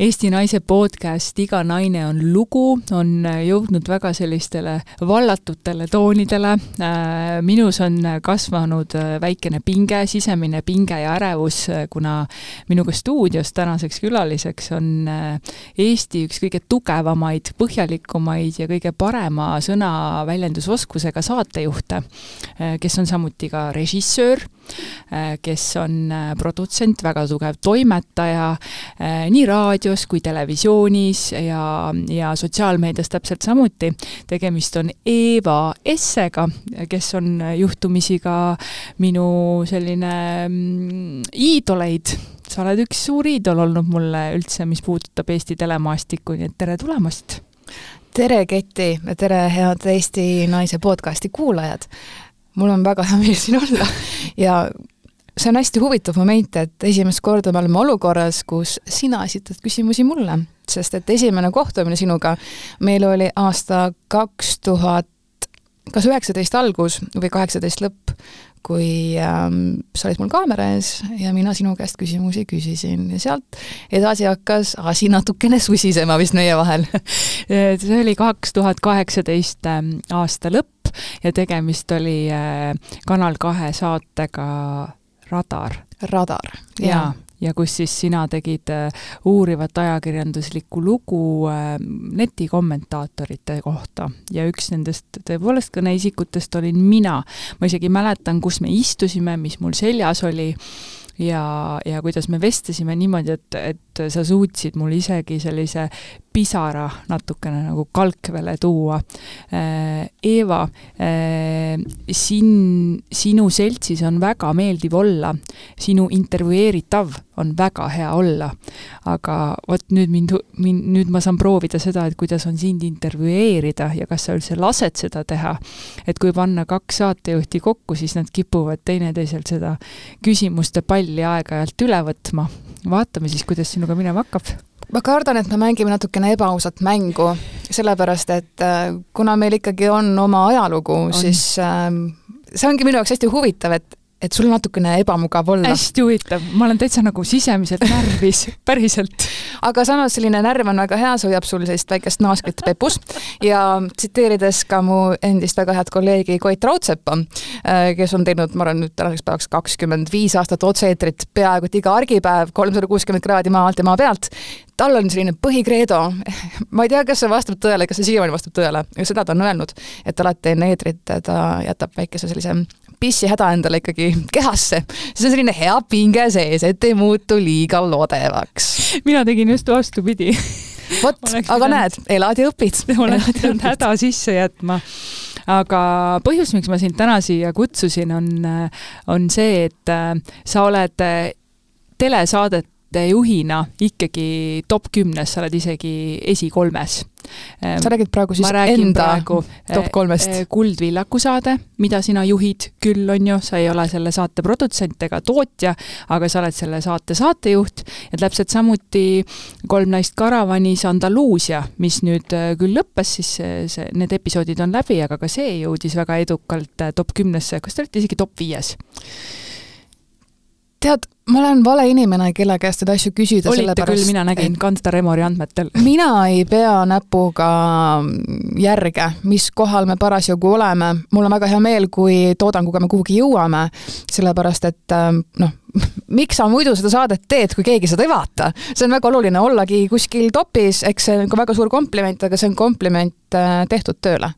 Eesti Naise podcast Iga naine on lugu on jõudnud väga sellistele vallatutele toonidele. Äh, minus on kasvanud väikene pinge, sisemine pinge ja ärevus, kuna minuga stuudios tänaseks külaliseks on äh, Eesti üks kõige tugevamaid, põhjalikumaid ja kõige parema sõnaväljendusoskusega saatejuhte, äh, kes on samuti ka režissöör, kes on produtsent, väga tugev toimetaja nii raadios kui televisioonis ja, ja sotsiaalmeedias täpselt samuti. tegemist on Eeva Essega, kes on juhtumisi ka minu selline mm, iidoleid sa oled üks suur iidol olnud mulle üldse, mis puudutab Eesti telemaastikku, nii et tere tulemast! tere, Keti, ja tere, head Eesti Naise podcasti kuulajad! mul on väga hea meel siin olla ja see on hästi huvitav moment, et esimest korda me oleme olukorras, kus sina esitad küsimusi mulle, sest et esimene kohtumine sinuga meil oli aasta kaks tuhat, kas üheksateist algus või kaheksateist lõpp, kui ähm, sa olid mul kaamera ees ja mina sinu käest küsimusi küsisin. Ja sealt edasi hakkas asi natukene susisema vist meie vahel. See oli kaks tuhat kaheksateist ähm, aasta lõpp ja tegemist oli äh, Kanal kahe saatega Radar. Radar, jaa ja kus siis sina tegid äh, uurivat ajakirjanduslikku lugu äh, netikommentaatorite kohta ja üks nendest tõepoolest kõneisikutest olin mina. ma isegi mäletan, kus me istusime, mis mul seljas oli ja, ja kuidas me vestlesime niimoodi, et, et sa suutsid mul isegi sellise pisara natukene nagu kalkvele tuua. Äh, Eeva, äh, sin-, sinu seltsis on väga meeldiv olla, sinu intervjueeritav on väga hea olla. aga vot nüüd mind, mind, nüüd ma saan proovida seda, et kuidas on sind intervjueerida ja kas sa üldse lased seda teha. et kui panna kaks saatejuhti kokku, siis nad kipuvad teineteiselt seda küsimuste palli aeg-ajalt üle võtma. Vaatame siis, kuidas sinuga minema hakkab. Ma kardan, et me mängime natukene ebaausat mängu, sellepärast et äh, kuna meil ikkagi on oma ajalugu, siis äh, see ongi minu jaoks hästi huvitav, et et sul natukene ebamugav olla. hästi huvitav, ma olen täitsa nagu sisemiselt närvis, päriselt. aga samas selline närv on väga hea, see hoiab sul sellist väikest naaskrit pepus ja tsiteerides ka mu endist väga head kolleegi Koit Raudseppa, äh, kes on teinud, ma arvan nüüd tänaseks päevaks kakskümmend viis aastat otse-eetrit peaaegu et iga argipäev, kolmsada kuuskümmend kraadi maa alt ja maa pealt, tal on selline põhikreedo, ma ei tea, kas see vastab tõele, kas see siiamaani vastab tõele, aga seda ta on öelnud, et alati enne eetrit ta jätab väikese sellise pissihäda endale ikkagi kehasse, siis on selline hea pinge sees, et ei muutu liiga lodevaks. mina tegin just vastupidi. vot, aga pidanud, näed, elad ja õpid. oleks pidanud häda sisse jätma aga põhjus, miks ma sind täna siia kutsusin, on, on see, et äh, sa oled äh, telesaadet juhina ikkagi top kümnes, sa oled isegi esikolmes. sa räägid praegu siis enda praegu, top eh, kolmest? Eh, Kuldvillaku saade, mida sina juhid küll, on ju, sa ei ole selle saate produtsent ega tootja, aga sa oled selle saate saatejuht ja täpselt samuti Kolm naist karavanis Andaluusia, mis nüüd eh, küll lõppes, siis see, need episoodid on läbi, aga ka see jõudis väga edukalt top kümnesse, kas te olete isegi top viies? Tead, ma olen vale inimene, kelle käest neid asju küsida. sellepärast, küll, mina nägin Kantar Emori andmetel. mina ei pea näpuga järge, mis kohal me parasjagu oleme. mul on väga hea meel, kui toodanguga me kuhugi jõuame, sellepärast et ähm, noh, miks sa muidu seda saadet teed, kui keegi seda ei vaata? see on väga oluline ollagi kuskil topis, eks see on ka väga suur kompliment, aga see on kompliment äh, tehtud tööle.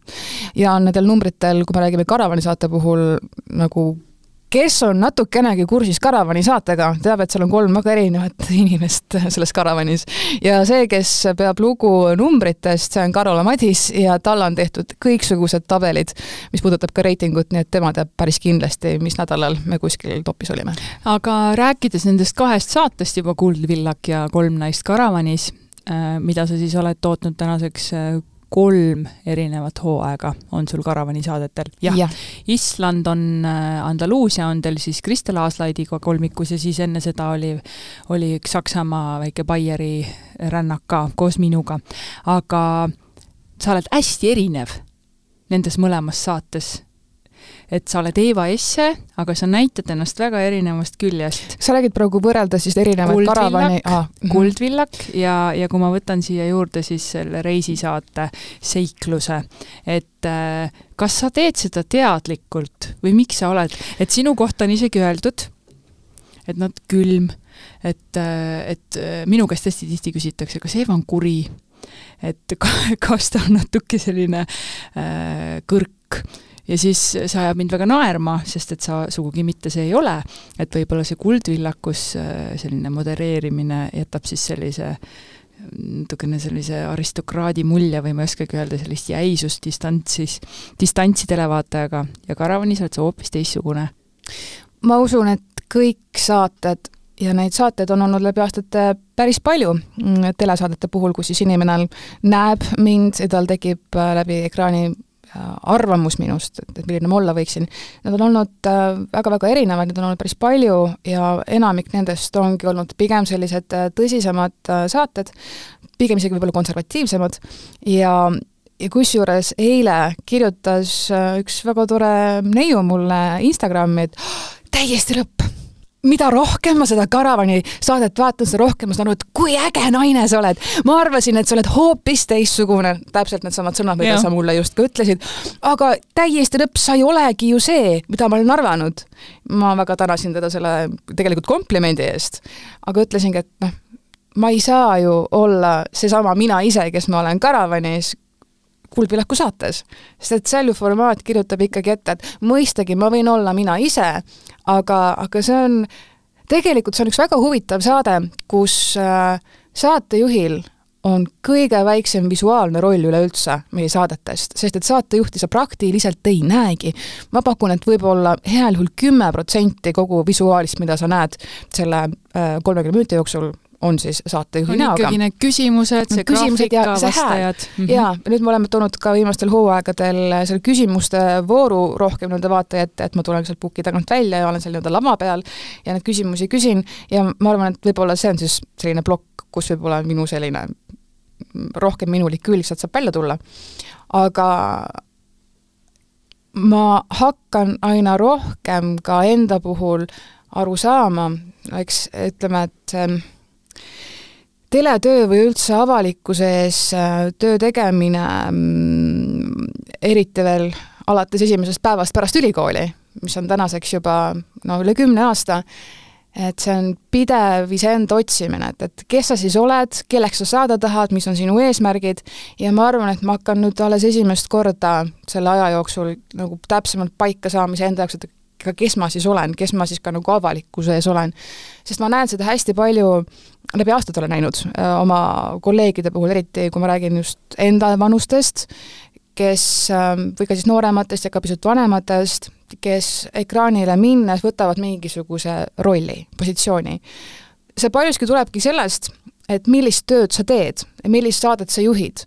ja nendel numbritel, kui me räägime Karavani saate puhul nagu kes on natukenegi kursis Karavani saatega, teab, et seal on kolm väga erinevat inimest selles Karavanis. ja see, kes peab lugu numbritest, see on Karola Madis ja talle on tehtud kõiksugused tabelid, mis puudutab ka reitingut, nii et tema teab päris kindlasti, mis nädalal me kuskil topis olime. aga rääkides nendest kahest saatest juba, Kuldvillak ja Kolm naist Karavanis, äh, mida sa siis oled tootnud tänaseks äh, kolm erinevat hooaega on sul karavani saadetel. jah ja., Island on, äh, Andaluusia on teil siis Kristel Aaslaidiga kolmikus ja siis enne seda oli, oli üks Saksamaa väike Baieri rännak ka koos minuga. aga sa oled hästi erinev nendes mõlemas saates et sa oled Eeva Esse, aga sa näitad ennast väga erinevast küljest. sa räägid praegu võrreldes siis erinevaid karavani ah. kuldvillak ja, ja kui ma võtan siia juurde siis selle reisisaate seikluse, et äh, kas sa teed seda teadlikult või miks sa oled, et sinu kohta on isegi öeldud, et nad külm, et, äh, et äh, minu käest hästi tihti küsitakse, kas Eeva on kuri et kas ta on natuke selline äh, kõrk ja siis see ajab mind väga naerma, sest et sa sugugi mitte see ei ole, et võib-olla see kuldvillakus, äh, selline modereerimine jätab siis sellise natukene sellise aristokraadi mulje või ma ei oskagi öelda, sellist jäisust distantsis, distantsi televaatajaga ja karavanis oled sa hoopis teistsugune. ma usun, et kõik saated ja neid saateid on olnud läbi aastate päris palju mm, telesaadete puhul, kus siis inimene näeb mind ja tal tekib äh, läbi ekraani arvamus minust, et, et milline ma olla võiksin. Nad on olnud väga-väga äh, erinevad, neid on olnud päris palju ja enamik nendest ongi olnud pigem sellised tõsisemad saated, pigem isegi võib-olla konservatiivsemad ja ja kusjuures eile kirjutas üks väga tore neiu mulle Instagrami, et täiesti lõpp mida rohkem ma seda Karavani saadet vaatan, seda rohkem ma saan aru, et kui äge naine sa oled. ma arvasin, et sa oled hoopis teistsugune, täpselt needsamad sõnad, mida ja. sa mulle just ka ütlesid, aga täiesti lõpp, sa ei olegi ju see, mida ma olen arvanud. ma väga tänasin teda selle tegelikult komplimendi eest, aga ütlesingi, et noh, ma ei saa ju olla seesama mina ise, kes ma olen Karavanis, Kuldvillaku saates. sest et seal ju formaat kirjutab ikkagi ette, et mõistagi, ma võin olla mina ise, aga, aga see on, tegelikult see on üks väga huvitav saade, kus äh, saatejuhil on kõige väiksem visuaalne roll üleüldse meie saadetest, sest et saatejuhti sa praktiliselt ei näegi. ma pakun, et võib-olla heal juhul kümme protsenti kogu visuaalist, mida sa näed selle äh, kolmekümne minuti jooksul, on siis saatejuhi näoga. ikkagi need küsimused, see graafika, vastajad. Mm -hmm. jaa, nüüd me oleme toonud ka viimastel hooaegadel selle küsimuste vooru rohkem nii-öelda vaataja ette, et ma tulen sealt puki tagant välja ja olen seal nii-öelda lava peal ja neid küsimusi küsin ja ma arvan, et võib-olla see on siis selline plokk, kus võib-olla minu selline rohkem minulik külg sealt saab välja tulla. aga ma hakkan aina rohkem ka enda puhul aru saama, eks ütleme, et teletöö või üldse avalikkuse ees äh, töö tegemine, mm, eriti veel alates esimesest päevast pärast ülikooli, mis on tänaseks juba no üle kümne aasta, et see on pidev iseenda otsimine, et, et kes sa siis oled, kelleks sa saada tahad, mis on sinu eesmärgid ja ma arvan, et ma hakkan nüüd alles esimest korda selle aja jooksul nagu täpsemalt paika saama iseenda jaoks, et aga kes ma siis olen, kes ma siis ka nagu avalikkuse ees olen. sest ma näen seda hästi palju, läbi aastate olen näinud äh, oma kolleegide puhul, eriti kui ma räägin just enda vanustest, kes, ähm, või ka siis noorematest ja ka pisut vanematest, kes ekraanile minnes võtavad mingisuguse rolli, positsiooni. see paljuski tulebki sellest, et millist tööd sa teed, millist saadet sa juhid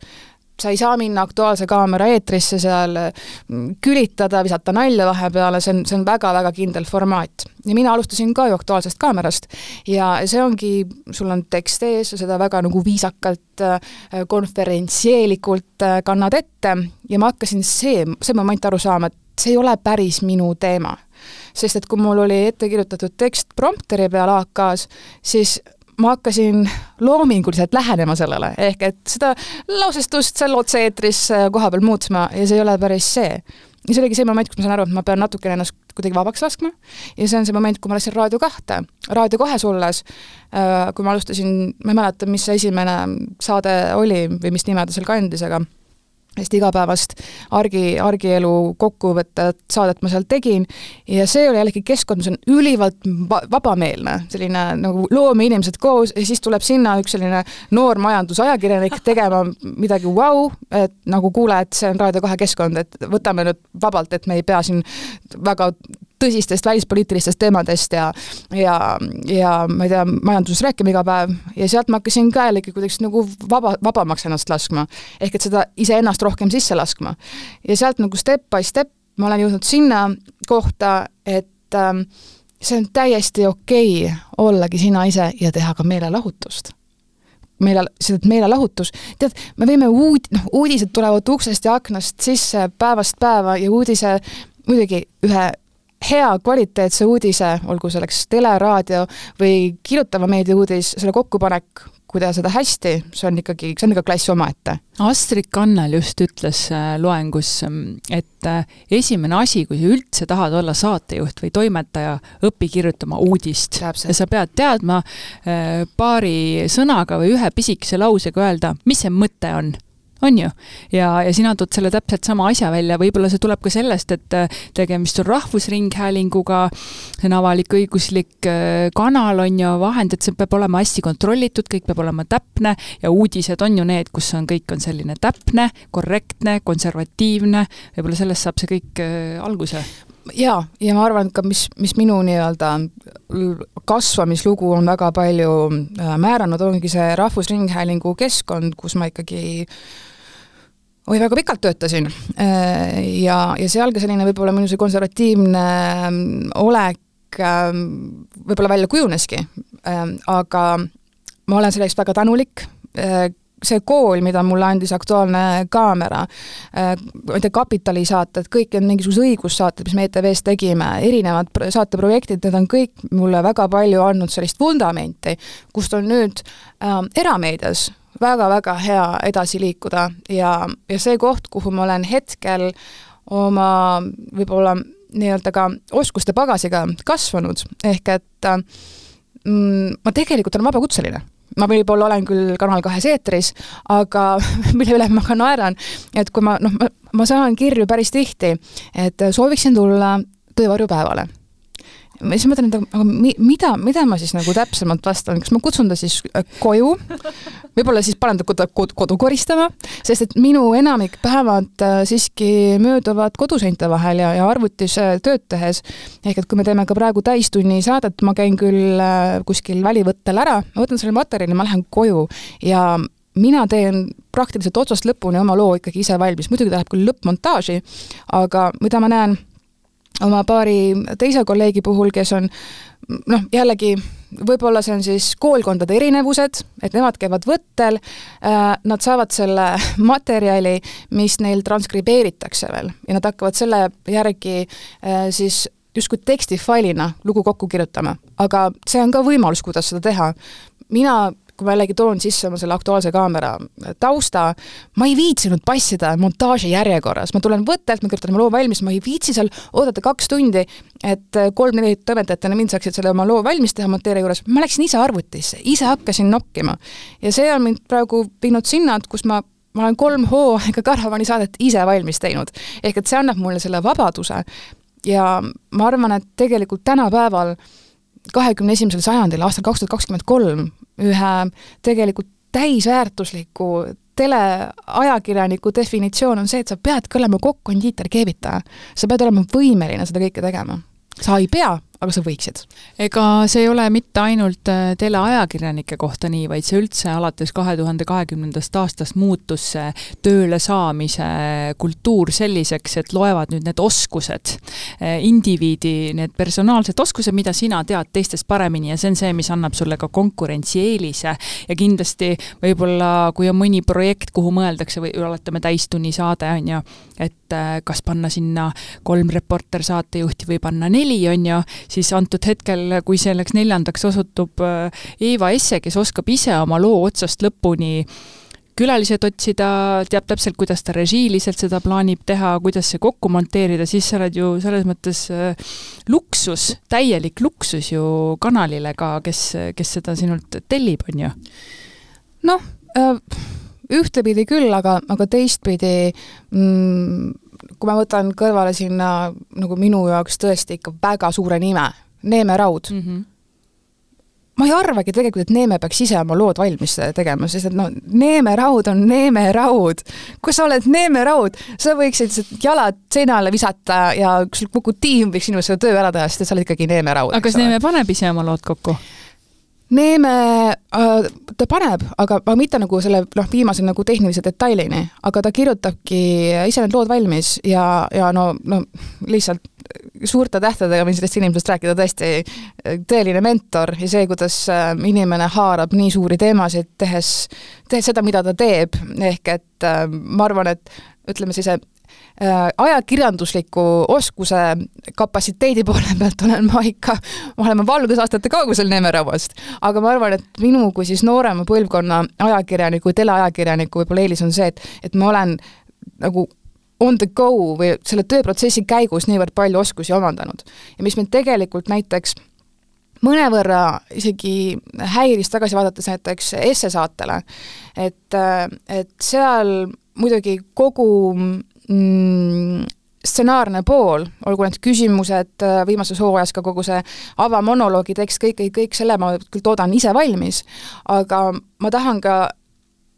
sa ei saa minna Aktuaalse kaamera eetrisse seal mm, külitada, visata nalja vahepeale, see on, see on väga-väga kindel formaat. ja mina alustasin ka ju Aktuaalsest kaamerast ja see ongi, sul on tekst ees, sa seda väga nagu viisakalt, äh, konverentsieelikult äh, kannad ette ja ma hakkasin see, see moment aru saama, et see ei ole päris minu teema. sest et kui mul oli ette kirjutatud tekst prompteri peal AK-s, siis ma hakkasin loominguliselt lähenema sellele, ehk et seda lausestust seal otse-eetris äh, kohapeal muutma ja see ei ole päris see. ja see oligi see moment, kus ma saan aru, et ma pean natukene ennast kuidagi vabaks laskma ja see on see moment, kui ma läksin Raadio kahte. Raadio kahes olles, äh, kui ma alustasin, ma ei mäleta, mis see esimene saade oli või mis nime ta seal kandis, aga hästi igapäevast argi, argielu kokkuvõtet, saadet ma seal tegin. Ja see oli jällegi keskkond, mis on ülivalt vabameelne, selline nagu loomeinimesed koos ja siis tuleb sinna üks selline noor majandusajakirjanik tegema midagi vau wow,, et nagu kuule, et see on Raadio kahe keskkond, et võtame nüüd vabalt, et me ei pea siin väga tõsistest välispoliitilistest teemadest ja ja, ja ma ei tea, majanduses rääkima iga päev ja sealt ma hakkasin ka jällegi kuidagi nagu vaba, vabamaks ennast laskma. ehk et seda iseennast rohkem sisse laskma. ja sealt nagu step by step ma olen jõudnud sinna kohta, et ähm, see on täiesti okei okay ollagi sina ise ja teha ka meelelahutust meele, see meelelahutus, tead, me võime uud-, noh, uudised tulevad uksest ja aknast sisse päevast päeva ja uudise muidugi ühe hea kvaliteetse uudise, olgu selleks tele, raadio või kirjutava meedia uudis, selle kokkupanek kui teha seda hästi, see on ikkagi, see on ikka klass omaette. Astrid Kannel just ütles äh, loengus, mm, et äh, esimene asi, kui sa üldse tahad olla saatejuht või toimetaja, õpi kirjutama uudist. ja sa pead teadma äh, paari sõnaga või ühe pisikese lausega öelda, mis see mõte on on ju? ja, ja sina tood selle täpselt sama asja välja, võib-olla see tuleb ka sellest, et äh, tegemist on Rahvusringhäälinguga, see on avalik-õiguslik äh, kanal, on ju, vahend, et see peab olema hästi kontrollitud, kõik peab olema täpne. Ja uudised on ju need, kus on, kõik on selline täpne, korrektne, konservatiivne, võib-olla sellest saab see kõik äh, alguse. Jaa, ja ma arvan ka, mis, mis minu nii-öelda kasvamislugu on väga palju määranud, ongi see Rahvusringhäälingu keskkond, kus ma ikkagi oi, väga pikalt töötasin. Äh, ja, ja seal ka selline võib-olla minu see konservatiivne ähm, olek ähm, võib-olla välja kujuneski, ähm, aga ma olen selle eest väga tänulik, äh, see kool, mida mulle andis Aktuaalne Kaamera, äh, ma ei tea, kapitalisaated, kõik need mingisugused õigussaated, mis me ETV-s tegime, erinevad saateprojektid, need on kõik mulle väga palju andnud sellist vundamenti, kust on nüüd äh, erameedias väga-väga hea edasi liikuda ja, ja see koht, kuhu ma olen hetkel oma võib-olla nii-öelda ka oskuste pagasiga kasvanud, ehk et mm, ma tegelikult olen vabakutseline. Ma võib-olla olen küll Kanal kahes eetris, aga mille üle ma ka naeran, et kui ma noh, ma, saan kirju päris tihti, et sooviksin tulla töövarjupäevale ja siis mõtlen, et aga mi-, mida, mida ma siis nagu täpsemalt vastan, kas ma kutsun ta siis äh, koju, võib-olla siis panen ta kodu, kodu, kodu koristama, sest et minu enamik päevad äh, siiski mööduvad koduseinte vahel ja, ja arvutis äh, tööd tehes, ehk et kui me teeme ka praegu täistunni saadet, ma käin küll kuskil välivõttel ära, ma võtan selle materjali, ma lähen koju ja mina teen praktiliselt otsast lõpuni oma loo ikkagi ise valmis, muidugi ta läheb küll lõppmontaaži, aga mida ma näen oma paari teise kolleegi puhul, kes on noh, jällegi võib-olla see on siis koolkondade erinevused, et nemad käivad võttel äh,, nad saavad selle materjali, mis neil transkribeeritakse veel ja nad hakkavad selle järgi äh, siis justkui tekstifailina lugu kokku kirjutama. aga see on ka võimalus, kuidas seda teha. mina kui ma jällegi toon sisse oma selle Aktuaalse Kaamera tausta, ma ei viitsinud passida montaaži järjekorras, ma tulen võttelt, ma kirjutan oma loo valmis, ma ei viitsi seal oodata kaks tundi, et kolm-neli toimetajat enne mind saaksid selle oma loo valmis teha monteerija juures, ma läksin ise arvutisse, ise hakkasin nokkima. ja see on mind praegu viinud sinna, et kus ma ma olen kolm hooaega Karavani saadet ise valmis teinud. ehk et see annab mulle selle vabaduse ja ma arvan, et tegelikult tänapäeval kahekümne esimesel sajandil, aastal kaks tuhat kakskümmend kolm, ühe tegelikult täisväärtusliku teleajakirjaniku definitsioon on see, et sa peadki olema kokk, kondiiter, keevitaja. sa pead olema võimeline seda kõike tegema. sa ei pea, aga sa võiksid. ega see ei ole mitte ainult äh, teleajakirjanike kohta nii, vaid see üldse alates kahe tuhande kahekümnendast aastast muutus see tööle saamise kultuur selliseks, et loevad nüüd need oskused, äh, indiviidi need personaalsed oskused, mida sina tead teistest paremini ja see on see, mis annab sulle ka konkurentsieelise ja kindlasti võib-olla, kui on mõni projekt, kuhu mõeldakse või oletame täistunnisaade, on ju, et äh, kas panna sinna kolm reporter-saatejuhti või panna neli, on ju, siis antud hetkel, kui selleks neljandaks osutub äh, Eva Esse, kes oskab ise oma loo otsast lõpuni külalised otsida, teab täpselt, kuidas ta režiiliselt seda plaanib teha, kuidas see kokku monteerida, siis sa oled ju selles mõttes äh, luksus, täielik luksus ju kanalile ka, kes, kes seda sinult tellib, on ju. noh äh,, ühtepidi küll, aga, aga teistpidi mm, kui ma võtan kõrvale sinna nagu minu jaoks tõesti ikka väga suure nime, Neeme Raud mm, -hmm ma ei arvagi tegelikult, et Neeme peaks ise oma lood valmis tegema, sest et noh, Neeme Raud on Neeme Raud. kui sa oled Neeme Raud, sa võiksid jalad seinale visata ja kogu tiim võiks sinu selle töö ära teha, sest et sa oled ikkagi Neeme Raud. aga kas Neeme paneb ise oma lood kokku? Neeme äh,, ta paneb, aga, aga mitte nagu selle noh, viimase nagu tehnilise detailini, aga ta kirjutabki ise need lood valmis ja, ja no, no lihtsalt suurte tähtedega võin sellest inimesest rääkida, tõesti tõeline mentor ja see, kuidas äh, inimene haarab nii suuri teemasid, tehes, tehes seda, mida ta teeb, ehk et äh, ma arvan, et ütleme siis, äh, ajakirjandusliku oskuse kapatsiteedi poole pealt olen ma ikka, me oleme valgusaastate kaugusel Nemerauast. aga ma arvan, et minu kui siis noorema põlvkonna ajakirjaniku, teleajakirjaniku võib-olla eelis on see, et, et ma olen nagu on the go või selle tööprotsessi käigus niivõrd palju oskusi omandanud. ja mis mind tegelikult näiteks mõnevõrra isegi häiris tagasi vaadates näiteks essesaatele, et, et seal muidugi kogu mm, stsenaarne pool, olgu need küsimused viimases hooajas, ka kogu see avamonoloogi tekst, kõik, kõik, kõik selle ma küll toodan ise valmis, aga ma tahan ka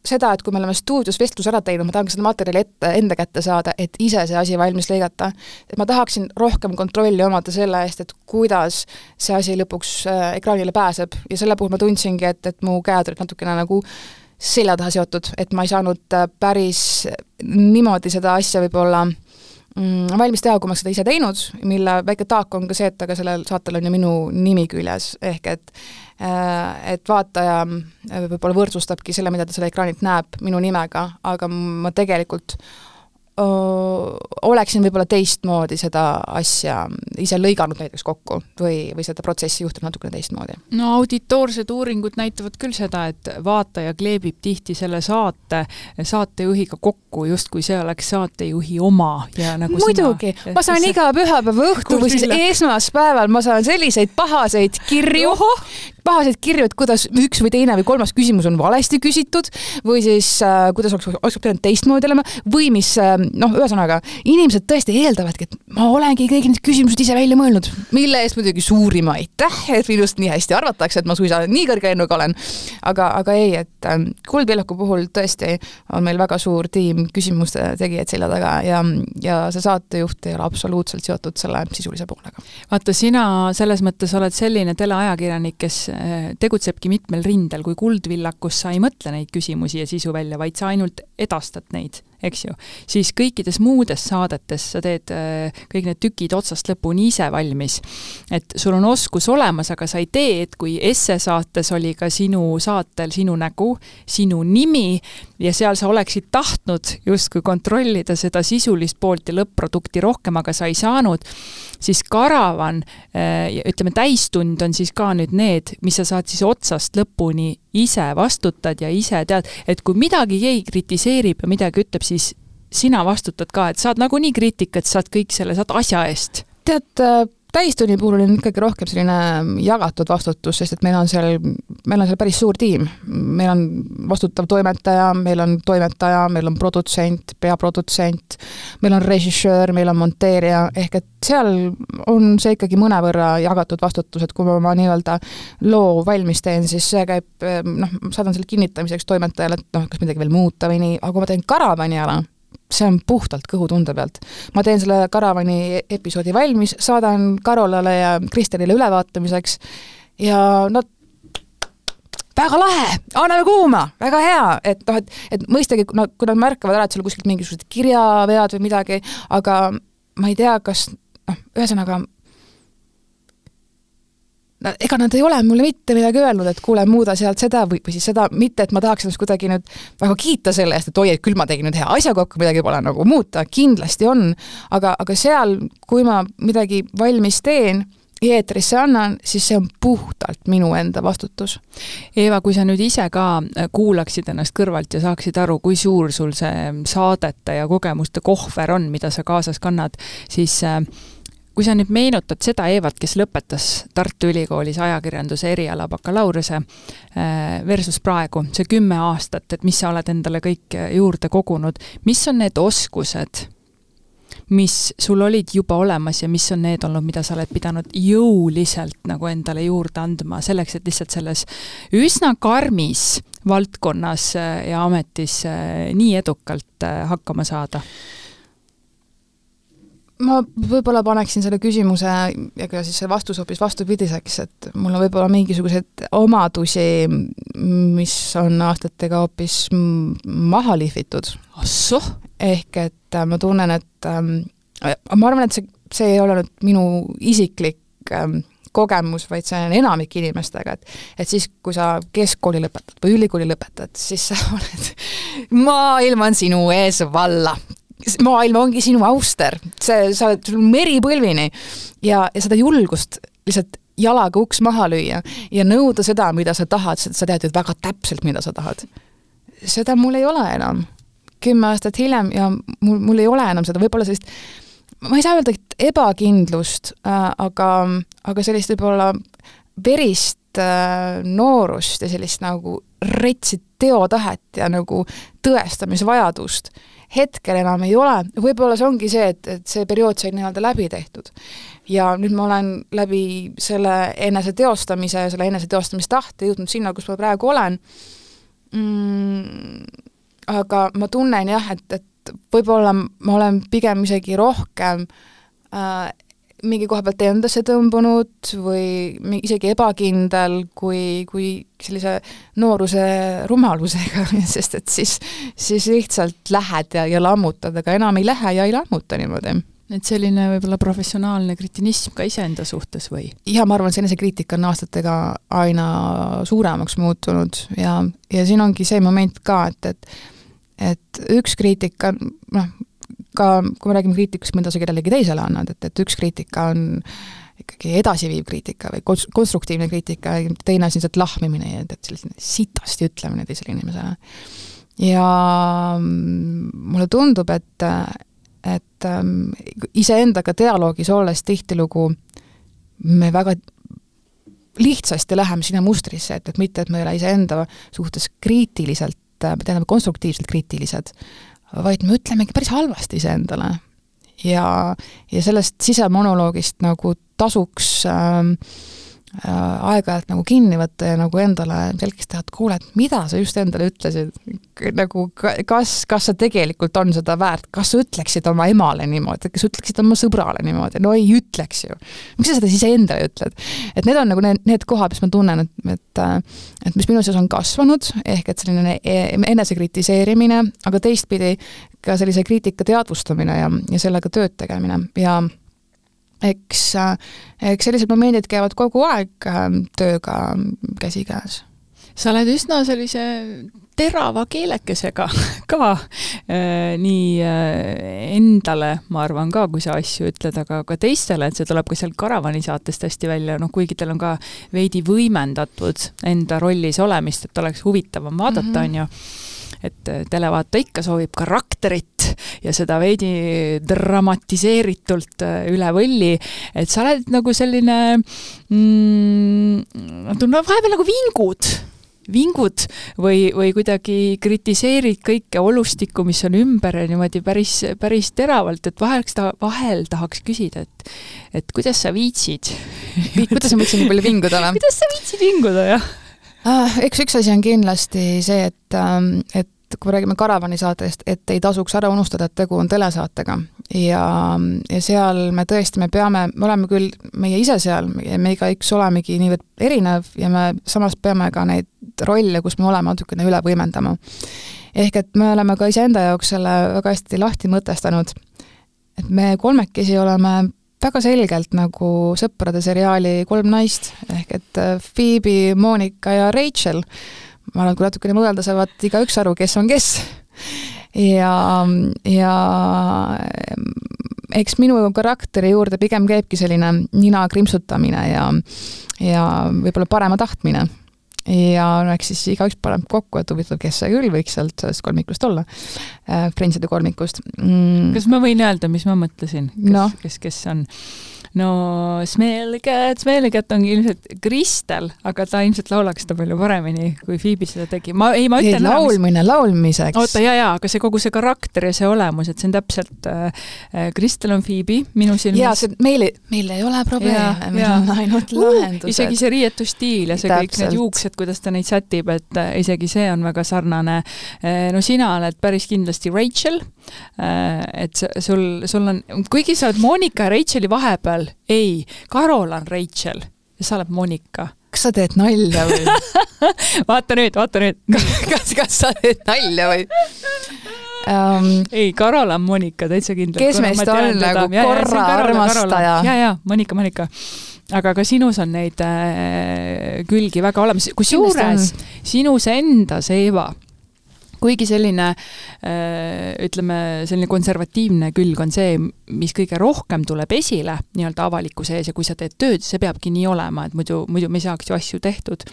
seda, et kui me oleme stuudios vestluse ära teinud, ma tahan ka seda materjali ette, enda kätte saada, et ise see asi valmis lõigata. et ma tahaksin rohkem kontrolli omada selle eest, et kuidas see asi lõpuks äh, ekraanile pääseb ja selle puhul ma tundsingi, et, et mu käed olid natukene nagu selja taha seotud, et ma ei saanud äh, päris niimoodi seda asja võib-olla mm, valmis teha, kui ma seda ise teinud, mille väike taak on ka see, et aga sellel saatel on ju minu nimi küljes, ehk et äh, et vaataja äh, võib-olla võrdsustabki selle, mida ta selle ekraanilt näeb, minu nimega, aga ma tegelikult oleksin võib-olla teistmoodi seda asja ise lõiganud näiteks kokku või, või seda protsessi juhtinud natukene teistmoodi. no auditoorsed uuringud näitavad küll seda, et vaataja kleebib tihti selle saate saatejuhiga kokku, justkui see oleks saatejuhi oma ja nagu muidugi, ma saan see... iga pühapäeva õhtu või siis esmaspäeval ma saan selliseid pahaseid kirju, pahaseid kirju, et kuidas üks või teine või kolmas küsimus on valesti küsitud või siis äh, kuidas oleks, oleks pidanud teistmoodi olema või mis äh, noh, ühesõnaga, inimesed tõesti eeldavadki, et ma olengi kõik need küsimused ise välja mõelnud, mille eest muidugi suurim aitäh, et minust nii hästi arvatakse, et ma suisa nii kõrge lennuga olen. aga, aga ei, et ähm, Kuldvillaku puhul tõesti on meil väga suur tiim küsimuste tegijaid selja taga ja, ja see saatejuht ei ole absoluutselt seotud selle sisulise poolega. vaata, sina selles mõttes oled selline teleajakirjanik, kes äh, tegutsebki mitmel rindel, kui Kuldvillakus sa ei mõtle neid küsimusi ja sisu välja, vaid sa ainult edastad neid eks ju, siis kõikides muudes saadetes sa teed äh, kõik need tükid otsast lõpuni ise valmis. et sul on oskus olemas, aga sa ei tee, et kui esse saates oli ka sinu saatel sinu nägu, sinu nimi ja seal sa oleksid tahtnud justkui kontrollida seda sisulist poolt ja lõpp-produkti rohkem, aga sa ei saanud, siis Karavan, äh, ütleme, täistund on siis ka nüüd need, mis sa saad siis otsast lõpuni ise vastutad ja ise tead, et kui midagi keegi kritiseerib ja midagi ütleb, siis sina vastutad ka, et saad nagunii kriitikat, saad kõik selle, saad asja eest. tead, äh, täistunni puhul on ikkagi rohkem selline jagatud vastutus, sest et meil on seal, meil on seal päris suur tiim. meil on vastutav toimetaja, meil on toimetaja, meil on produtsent, peaprodutsent, meil on režissöör, meil on monteerija, ehk et seal on see ikkagi mõnevõrra jagatud vastutus, et kui ma oma nii-öelda loo valmis teen, siis see käib noh, saadan selle kinnitamiseks toimetajale, et noh, kas midagi veel muuta või nii, aga kui ma teen karavani ala, see on puhtalt kõhutunde pealt. ma teen selle Karavani episoodi valmis, saadan Karolale ja Kristelile ülevaatamiseks ja nad väga lahe, anname kuuma, väga hea, et noh, et, et mõistagi, no kui nad märkavad ära, et seal kuskilt mingisugused kirjavead või midagi, aga ma ei tea, kas noh, ühesõnaga ega nad ei ole mulle mitte midagi öelnud, et kuule, muuda sealt seda või, või siis seda, mitte et ma tahaks ennast kuidagi nüüd väga kiita selle eest, et oi, et küll ma tegin nüüd hea asja kokku, midagi pole nagu muuta, kindlasti on, aga, aga seal, kui ma midagi valmis teen, eetrisse annan, siis see on puhtalt minu enda vastutus. Eeva, kui sa nüüd ise ka kuulaksid ennast kõrvalt ja saaksid aru, kui suur sul see saadete ja kogemuste kohver on, mida sa kaasas kannad, siis äh, kui sa nüüd meenutad seda Eevat, kes lõpetas Tartu Ülikoolis ajakirjanduse eriala bakalaureuse äh, versus praegu, see kümme aastat, et mis sa oled endale kõik juurde kogunud, mis on need oskused, mis sul olid juba olemas ja mis on need olnud, mida sa oled pidanud jõuliselt nagu endale juurde andma, selleks et lihtsalt selles üsna karmis valdkonnas äh, ja ametis äh, nii edukalt hakkama saada? Ma võib-olla paneksin selle küsimuse ja ka siis see vastus hoopis vastupidiseks, et mul on võib-olla mingisuguseid omadusi, mis on aastatega hoopis maha lihvitud. ehk et äh, ma tunnen, et ähm, ma arvan, et see, see ei ole nüüd minu isiklik ähm, kogemus, vaid see on enamik inimestega, et et siis, kui sa keskkooli lõpetad või ülikooli lõpetad, siis sa oled, maailm on sinu ees valla maailm ongi sinu auster, see, sa oled, sul on meri põlvini ja, ja seda julgust lihtsalt jalaga uks maha lüüa ja nõuda seda, mida sa tahad, sa tead ju väga täpselt, mida sa tahad. seda mul ei ole enam. kümme aastat hiljem ja mul, mul ei ole enam seda, võib-olla sellist ma ei saa öelda, et ebakindlust äh,, aga, aga sellist võib-olla verist äh, noorust ja sellist nagu retsi teotahet ja nagu tõestamisvajadust hetkel enam ei ole, võib-olla see ongi see, et, et see periood sai nii-öelda läbi tehtud. ja nüüd ma olen läbi selle enese teostamise ja selle enese teostamistahte jõudnud sinna, kus ma praegu olen mm,, aga ma tunnen jah, et, et võib-olla ma olen pigem isegi rohkem äh, mingi koha pealt endasse tõmbunud või isegi ebakindel kui, kui sellise nooruse rumalusega, sest et siis, siis lihtsalt lähed ja, ja lammutad, aga enam ei lähe ja ei lammuta niimoodi et selline võib-olla professionaalne kritinism ka iseenda suhtes või? jaa, ma arvan, see enesekriitika on aastatega aina suuremaks muutunud ja, ja siin ongi see moment ka, et, et et üks kriitika, noh, ka kui me räägime kriitikast, mida sa kellelegi teisele annad, et, et üks kriitika on ikkagi edasiviiv kriitika või kons-, konstruktiivne kriitika, teine asi on lihtsalt lahmimine ja et selline sitasti ütlemine teisele inimesele. ja mulle tundub, et, et ähm, iseendaga dialoogis olles tihtilugu me väga lihtsasti läheme sinna mustrisse, et, et mitte, et me ei ole iseenda suhtes kriitiliselt, tähendab konstruktiivselt kriitilised, vaid me ütlemegi päris halvasti iseendale. ja, ja sellest sisemonoloogist nagu tasuks äh, aeg-ajalt nagu kinni võtta ja nagu endale selgeks teha, et kuule, et mida sa just endale ütlesid, nagu kas, kas see tegelikult on seda väärt, kas sa ütleksid oma emale niimoodi, kas ütleksid oma sõbrale niimoodi, no ei ütleks ju. miks sa seda siis endale ütled? et need on nagu need, need kohad, mis ma tunnen, et, et et mis minu seas on kasvanud, ehk et selline e-, enesekritiseerimine, aga teistpidi ka sellise kriitika teadvustamine ja, ja sellega tööd tegemine. Ja eks, eks sellised momendid käivad kogu aeg ähm, tööga käsikäes. sa oled üsna sellise terava keelekesega ka äh, nii äh, endale, ma arvan ka, kui sa asju ütled, aga ka teistele, et see tuleb ka sealt Karavani saatest hästi välja, noh kuigi teil on ka veidi võimendatud enda rollis olemist, et oleks huvitavam vaadata, mhm. on ju et äh, televaataja ikka soovib karakterit ja seda veidi dramatiseeritult äh, üle võlli, et sa oled nagu selline mm, no vahepeal nagu vingud vingud või, või kuidagi kritiseerid kõike olustikku, mis on ümber ja niimoodi päris, päris teravalt, et vaheks ta, vahel tahaks küsida, et et kuidas sa viitsid kuidas ma võiksin nii palju vinguda või? kuidas sa viitsid vinguda, jah ah,? Eks üks asi on kindlasti see, et, ähm, et kui me räägime Karavani saatest, et ei tasuks ära unustada, et tegu on telesaatega. ja, ja seal me tõesti, me peame, me oleme küll meie ise seal me igaüks olemegi niivõrd erinev ja me samas peame ka neid rolle, kus me oleme, natukene üle võimendama. ehk et me oleme ka iseenda jaoks selle väga hästi lahti mõtestanud, et me kolmekesi oleme väga selgelt nagu sõprade seriaali Kolm naist, ehk et äh, Phoebe, Monika ja Rachel, ma arvan, kui natukene mõelda, saavad igaüks aru, kes on kes. ja, ja eks minu karakteri juurde pigem käibki selline nina krimpsutamine ja, ja võib-olla parema tahtmine ja no eks siis igaüks paneb kokku, et huvitav, kes see küll võiks sealt sellest kolmikust olla äh,, Friendside kolmikust mm.. kas ma võin öelda, mis ma mõtlesin, kes no., kes, kes on? No Smelget, Smelget ongi ilmselt Kristel, aga ta ilmselt laulaks seda palju paremini, kui Phoebe seda tegi. ma, ei, ma ütlen ei, laulmine mis... laulmiseks. oota, jaa, jaa, aga see kogu see karakter ja see olemus, et see on täpselt äh,, äh Kristel on Phoebe minu silmis. jaa, see, meil, meil ei ole probleeme, meil on ainult uh, lahendused. isegi see riietusstiil ja see täpselt. kõik need juuksed, kuidas ta neid sätib, et äh, isegi see on väga sarnane äh,. no sina oled päris kindlasti Rachel äh,, et sul, sul on, kuigi sa oled Monika ja Racheli vahepeal, ei, Karol on Rachel ja sa oled Monika. kas sa teed nalja või vaata nüüd, vaata nüüd kas, kas sa teed nalja või um,? ei, Karol on Monika, täitsa kindlalt. kes meist on nagu korra armastaja? ja, ja Monika, Monika aga ka sinus on neid äh, külgi väga olemas, kusjuures sinus endas, Eeva, kuigi selline ütleme, selline konservatiivne külg on see, mis kõige rohkem tuleb esile nii-öelda avalikkuse ees ja kui sa teed tööd, see peabki nii olema, et muidu, muidu me ei saaks ju asju tehtud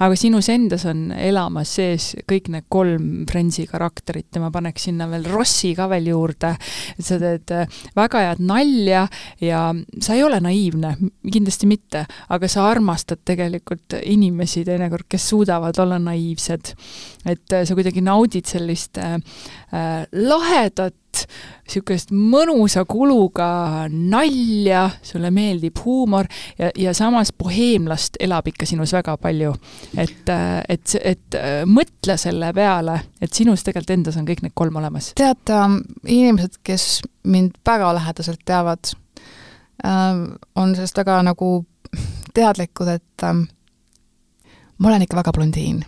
aga sinus endas on elamas sees kõik need kolm Friendsi karakterit ja ma paneks sinna veel Rossi ka veel juurde, et sa teed äh, väga head nalja ja sa ei ole naiivne, kindlasti mitte, aga sa armastad tegelikult inimesi teinekord, kes suudavad olla naiivsed. et äh, sa kuidagi naudid sellist äh, äh lahedat niisugust mõnusa kuluga nalja, sulle meeldib huumor ja, ja samas boheemlast elab ikka sinus väga palju. et, et, et mõtle selle peale, et sinus tegelikult endas on kõik need kolm olemas. tead inimesed, kes mind väga lähedaselt teavad äh,, on sellest väga nagu teadlikud, et äh, ma olen ikka väga blondiin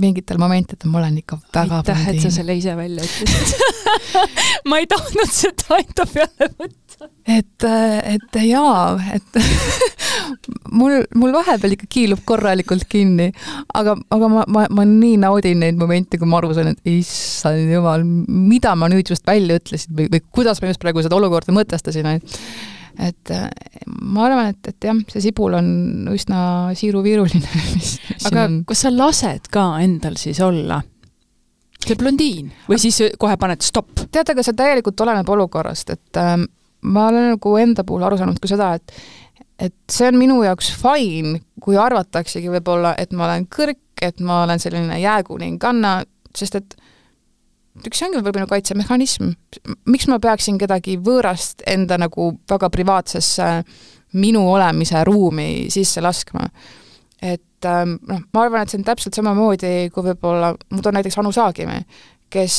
mingitel momentidel ma olen ikka väga aitäh, et sa selle ise välja ütlesid ma ei tahtnud seda enda peale võtta. et, et jaa, et mul, mul vahepeal ikka kiilub korralikult kinni, aga, aga ma, ma, ma nii naudin neid momente, kui ma aru saan, et issand jumal, mida ma nüüd just välja ütlesin või, või kuidas ma just praegu seda olukorda mõtestasin, et et äh, ma arvan, et, et jah, see sibul on üsna siiruviiruline mis, mis aga on... kas sa lased ka endal siis olla? See blondiin. Või siis kohe paned stopp? tead, aga see täielikult oleneb olukorrast, et äh, ma olen nagu enda puhul aru saanud ka seda, et et see on minu jaoks fine, kui arvataksegi võib-olla, et ma olen kõrg, et ma olen selline jääkuninganna, sest et üks ongi võib-olla kaitsemehhanism. miks ma peaksin kedagi võõrast enda nagu väga privaatsesse minu olemise ruumi sisse laskma? et ähm, noh, ma arvan, et see on täpselt samamoodi, kui võib-olla, ma toon näiteks Anu Saagimi, kes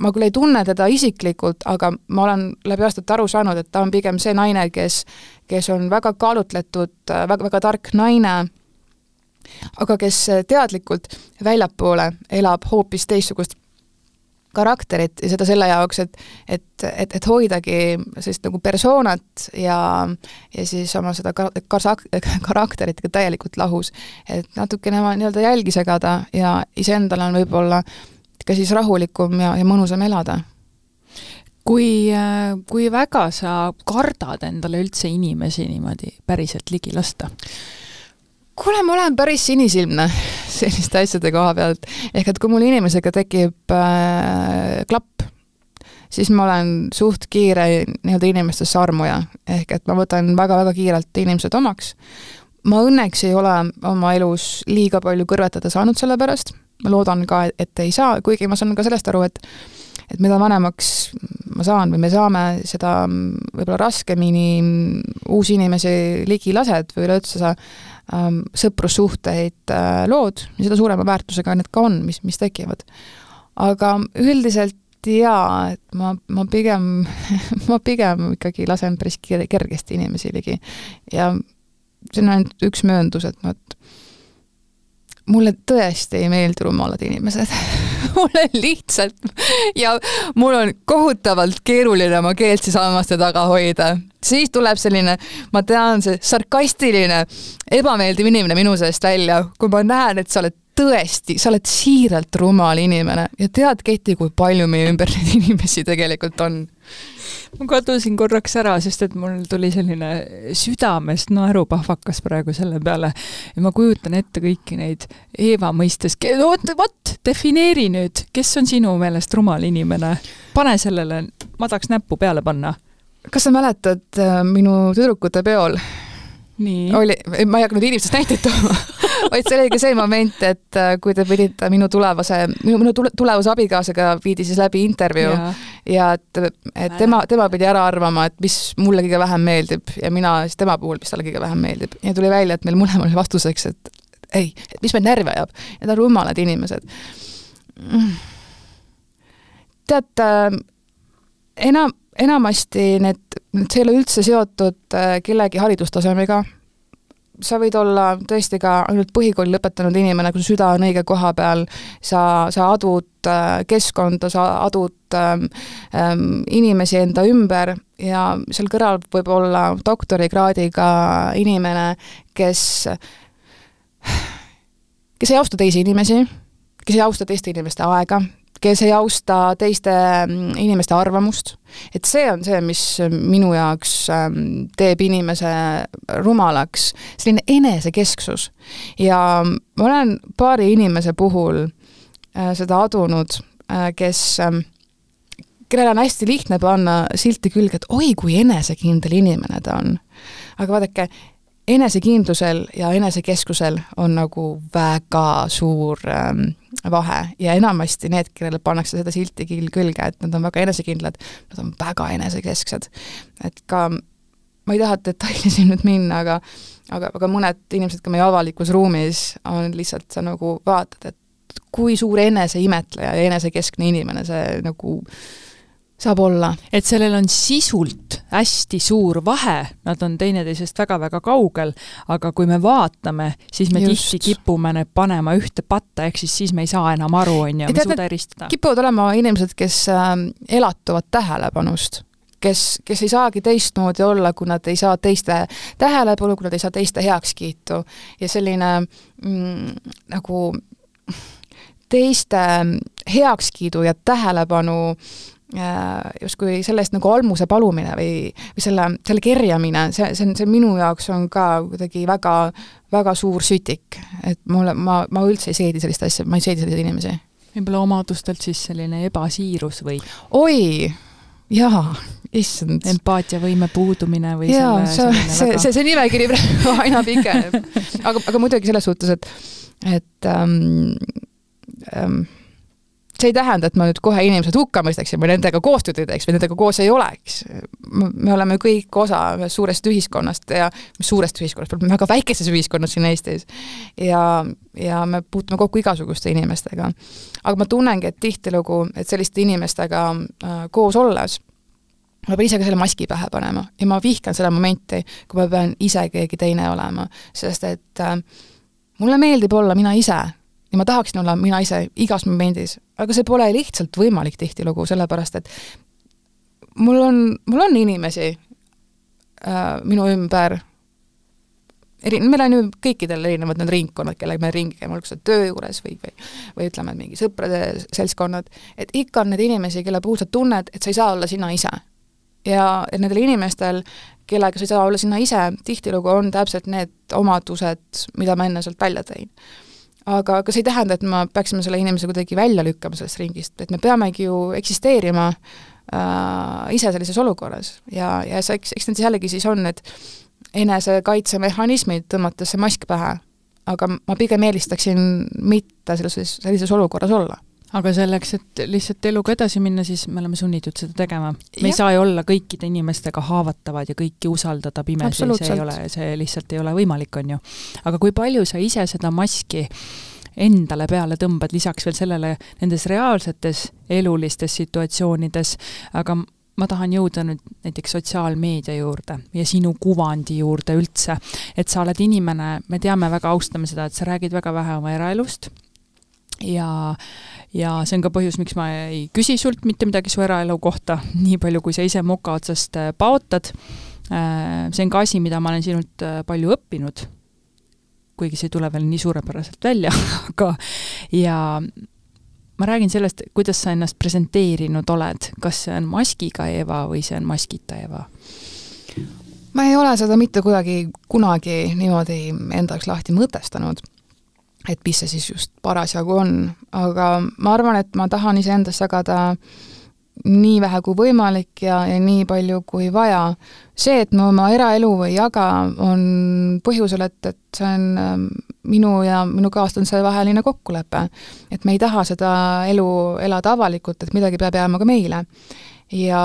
ma küll ei tunne teda isiklikult, aga ma olen läbi aastate aru saanud, et ta on pigem see naine, kes, kes on väga kaalutletud, väga, väga tark naine, aga kes teadlikult väljapoole elab hoopis teistsugust karakterit ja seda selle jaoks, et et, et, et hoidagi sellist nagu persoonat ja ja siis oma seda ka-, karakterit ka täielikult lahus. et natukene nii-öelda jälgi segada ja iseendal on võib-olla ka siis rahulikum ja, ja mõnusam elada kui, kui väga sa kardad endale üldse inimesi niimoodi päriselt ligi lasta? Kuule, ma olen päris sinisilmne selliste asjade koha pealt, ehk et kui mul inimesega tekib äh, klapp, siis ma olen suht kiire nii-öelda inimestesse armuja, ehk et ma võtan väga-väga kiirelt inimesed omaks. ma õnneks ei ole oma elus liiga palju kõrvetada saanud selle pärast, ma loodan ka, et ei saa, kuigi ma saan ka sellest aru, et et mida vanemaks ma saan või me saame, seda võib-olla raskemini uusi inimesi ligi lased või üleüldse sa ähm, sõprussuhteid äh, lood ja seda suurema väärtusega need ka on, mis, mis tekivad. aga üldiselt jaa, et ma, ma pigem ma pigem ikkagi lasen päris kergesti inimesi ligi ja see on ainult üks mööndus, et noh, et mulle tõesti ei meeldi rumalad inimesed mulle lihtsalt ja mul on kohutavalt keeruline oma keelt siis hammaste taga hoida. siis tuleb selline, ma tean, see sarkastiline, ebameeldiv inimene minu seest välja, kui ma näen, et sa oled tõesti, sa oled siiralt rumal inimene ja tead, Keti, kui palju meie ümber neid inimesi tegelikult on ma kadusin korraks ära, sest et mul tuli selline südamest naerupahvakas praegu selle peale ja ma kujutan ette kõiki neid Eeva mõistes, oot, vot, defineeri nüüd, kes on sinu meelest rumal inimene? pane sellele, ma tahaks näppu peale panna. kas sa mäletad äh, minu tüdrukute peol Nii. oli, ma ei hakka nüüd inimestest näiteid tooma vaid see oli ka see moment, et äh, kui te pidite minu tulevase, minu, minu tule, tulevase abikaasaga viidi siis läbi intervjuu ja, ja et, et tema, tema pidi ära arvama, et mis mulle kõige vähem meeldib ja mina siis tema puhul, mis talle kõige vähem meeldib. ja tuli välja, et meil mõlemal oli vastuseks, et ei, et mis meid närvi ajab, need on rumalad inimesed. tead äh,, enam enamasti need, see ei ole üldse seotud äh, kellegi haridustasemega, sa võid olla tõesti ka ainult põhikooli lõpetanud inimene, kui su süda on õige koha peal, sa, sa adud äh, keskkonda, sa adud ähm, ähm, inimesi enda ümber ja seal kõrval võib olla doktorikraadiga inimene, kes, kes ei austa teisi inimesi, kes ei austa teiste inimeste aega, kes ei austa teiste mm, inimeste arvamust, et see on see, mis minu jaoks ähm, teeb inimese rumalaks, selline enesekesksus. ja ma olen paari inimese puhul äh, seda adunud, äh, kes ähm, kellele on hästi lihtne panna silti külge, et oi, kui enesekindel inimene ta on. aga vaadake, enesekindlusel ja enesekeskusel on nagu väga suur ähm, vahe ja enamasti need, kellele pannakse seda silti külge, et nad on väga enesekindlad, nad on väga enesekesksed. et ka, ma ei taha detaili nüüd minna, aga aga, aga mõned inimesed ka meie avalikus ruumis on lihtsalt, sa nagu vaatad, et kui suur eneseimetleja ja enesekeskne inimene see nagu äh, saab olla. et sellel on sisult hästi suur vahe, nad on teineteisest väga-väga kaugel, aga kui me vaatame, siis me Just. tihti kipume need panema ühte patta, ehk siis siis me ei saa enam aru, on ju, me ei suuda eristada. kipuvad olema inimesed, kes äh, elatuvad tähelepanust kes, kes ei saagi teistmoodi olla, kui nad ei saa teiste tähelepanu, kui nad ei saa teiste heakskiitu ja selline mm, nagu teiste heakskiidu ja tähelepanu justkui selle eest nagu almuse palumine või, või selle, selle kerjamine, see, see on, see minu jaoks on ka kuidagi väga, väga suur sütik. et mulle, ma, ma üldse ei seedi sellist asja, ma ei seedi selliseid inimesi. võib-olla omadustelt siis selline ebasiirus või? oi, jaa, issand. empaatiavõime puudumine või jaa, see, see, see, see nimekiri praegu aina pikeneb. aga, aga muidugi selles suhtes, et, et ähm, ähm, see ei tähenda, et ma nüüd kohe inimesed hukka mõistaksin või nendega koostööd ei teeks või nendega koos ei oleks. me oleme kõik osa ühest suurest ühiskonnast ja, suurest ühiskonnast, me oleme väga väikeses ühiskonnas siin Eestis. ja, ja me puutume kokku igasuguste inimestega. aga ma tunnengi, et tihtilugu, et selliste inimestega äh, koos olles ma pean ise ka selle maski pähe panema ja ma vihkan seda momenti, kui ma pean ise keegi teine olema, sest et äh, mulle meeldib olla mina ise ja ma tahaksin olla mina ise igas momendis, aga see pole lihtsalt võimalik tihtilugu, sellepärast et mul on, mul on inimesi äh, minu ümber, eri, meil on ju kõikidel erinevad need ringkonnad, kellega me ringi käime, olgu see töö juures või, või või ütleme, et mingi sõprade seltskonnad, et ikka on neid inimesi, kelle puhul sa tunned, et sa ei saa olla sina ise. ja et nendel inimestel, kellega sa ei saa olla sina ise, tihtilugu on täpselt need omadused, mida ma enne sealt välja tõin aga, aga see ei tähenda, et me peaksime selle inimese kuidagi välja lükkama sellest ringist, et me peamegi ju eksisteerima äh, ise sellises olukorras. Ja, ja see, eks, eks need jällegi siis on need enesekaitsemehhanismid, tõmmates see mask pähe, aga ma pigem eelistaksin mitte sellises, sellises olukorras olla aga selleks, et lihtsalt eluga edasi minna, siis me oleme sunnitud seda tegema. me ja. ei saa ju olla kõikide inimestega haavatavad ja kõiki usaldada pimesi, see ei ole, see lihtsalt ei ole võimalik, on ju. aga kui palju sa ise seda maski endale peale tõmbad, lisaks veel sellele nendes reaalsetes elulistes situatsioonides, aga ma tahan jõuda nüüd näiteks sotsiaalmeedia juurde ja sinu kuvandi juurde üldse, et sa oled inimene, me teame väga, austame seda, et sa räägid väga vähe oma eraelust ja ja see on ka põhjus, miks ma ei küsi sult mitte midagi su eraelu kohta, nii palju, kui sa ise moka otsast äh, paotad. Äh, see on ka asi, mida ma olen sinult äh, palju õppinud, kuigi see ei tule veel nii suurepäraselt välja, aga ja ma räägin sellest, kuidas sa ennast presenteerinud oled, kas see on maskiga Eva või see on maskita Eva? ma ei ole seda mitte kuidagi kunagi niimoodi enda jaoks lahti mõtestanud et mis see siis just parasjagu on, aga ma arvan, et ma tahan iseendas jagada nii vähe kui võimalik ja, ja nii palju kui vaja. see, et ma oma eraelu ei jaga, on põhjusel, et, et see on ähm, minu ja minu kaaslase vaheline kokkulepe. et me ei taha seda elu elada avalikult, et midagi peab jääma ka meile. ja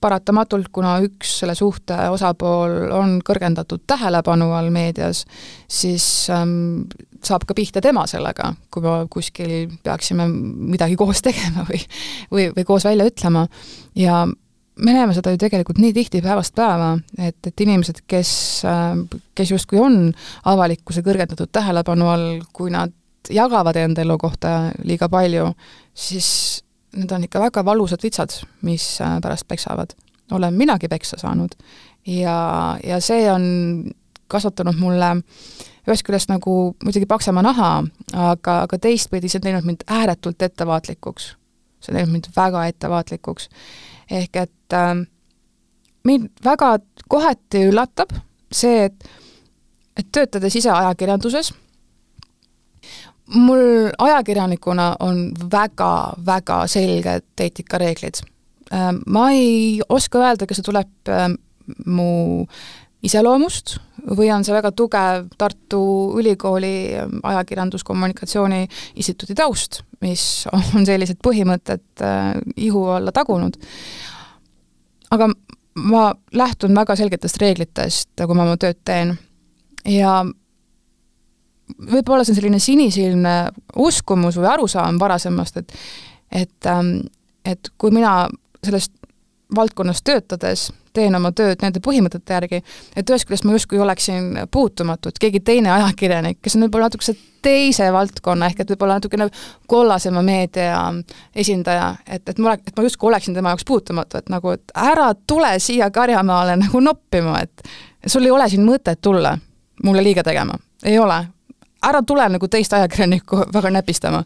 paratamatult, kuna üks selle suhte osapool on kõrgendatud tähelepanu all meedias, siis ähm, saab ka pihta tema sellega, kui me kuskil peaksime midagi koos tegema või või, või koos välja ütlema. ja me näeme seda ju tegelikult nii tihti päevast päeva, et, et inimesed, kes, ähm, kes justkui on avalikkuse kõrgendatud tähelepanu all, kui nad jagavad enda elu kohta liiga palju, siis need on ikka väga valusad vitsad, mis äh, pärast peksavad. olen minagi peksa saanud ja, ja see on kasvatanud mulle ühest küljest nagu muidugi paksema naha, aga, aga teistpidi see on teinud mind ääretult ettevaatlikuks. see on teinud mind väga ettevaatlikuks. ehk et äh, mind väga kohati üllatab see, et, et töötades ise ajakirjanduses, mul ajakirjanikuna on väga-väga selged eetikareeglid. Äh, ma ei oska öelda, kas see tuleb äh, mu iseloomust või on see väga tugev Tartu Ülikooli ajakirjanduskommunikatsiooni instituudi taust, mis on sellised põhimõtted äh, ihu alla tagunud. aga ma lähtun väga selgetest reeglitest, kui ma oma tööd teen ja võib-olla see on selline sinisilmne uskumus või arusaam varasemast, et et, ähm, et kui mina sellest valdkonnas töötades teen oma tööd nende põhimõtete järgi, et ühest küljest ma justkui oleksin puutumatu, et keegi teine ajakirjanik, kes on võib-olla natukese teise valdkonna, ehk et võib-olla natukene kollasema meedia esindaja, et, et ma, et ma justkui oleksin tema jaoks puutumatu, et nagu, et ära tule siia Karjamaale nagu noppima, et sul ei ole siin mõtet tulla mulle liiga tegema, ei ole. Ära tule nagu teist ajakirjanikku väga näpistama.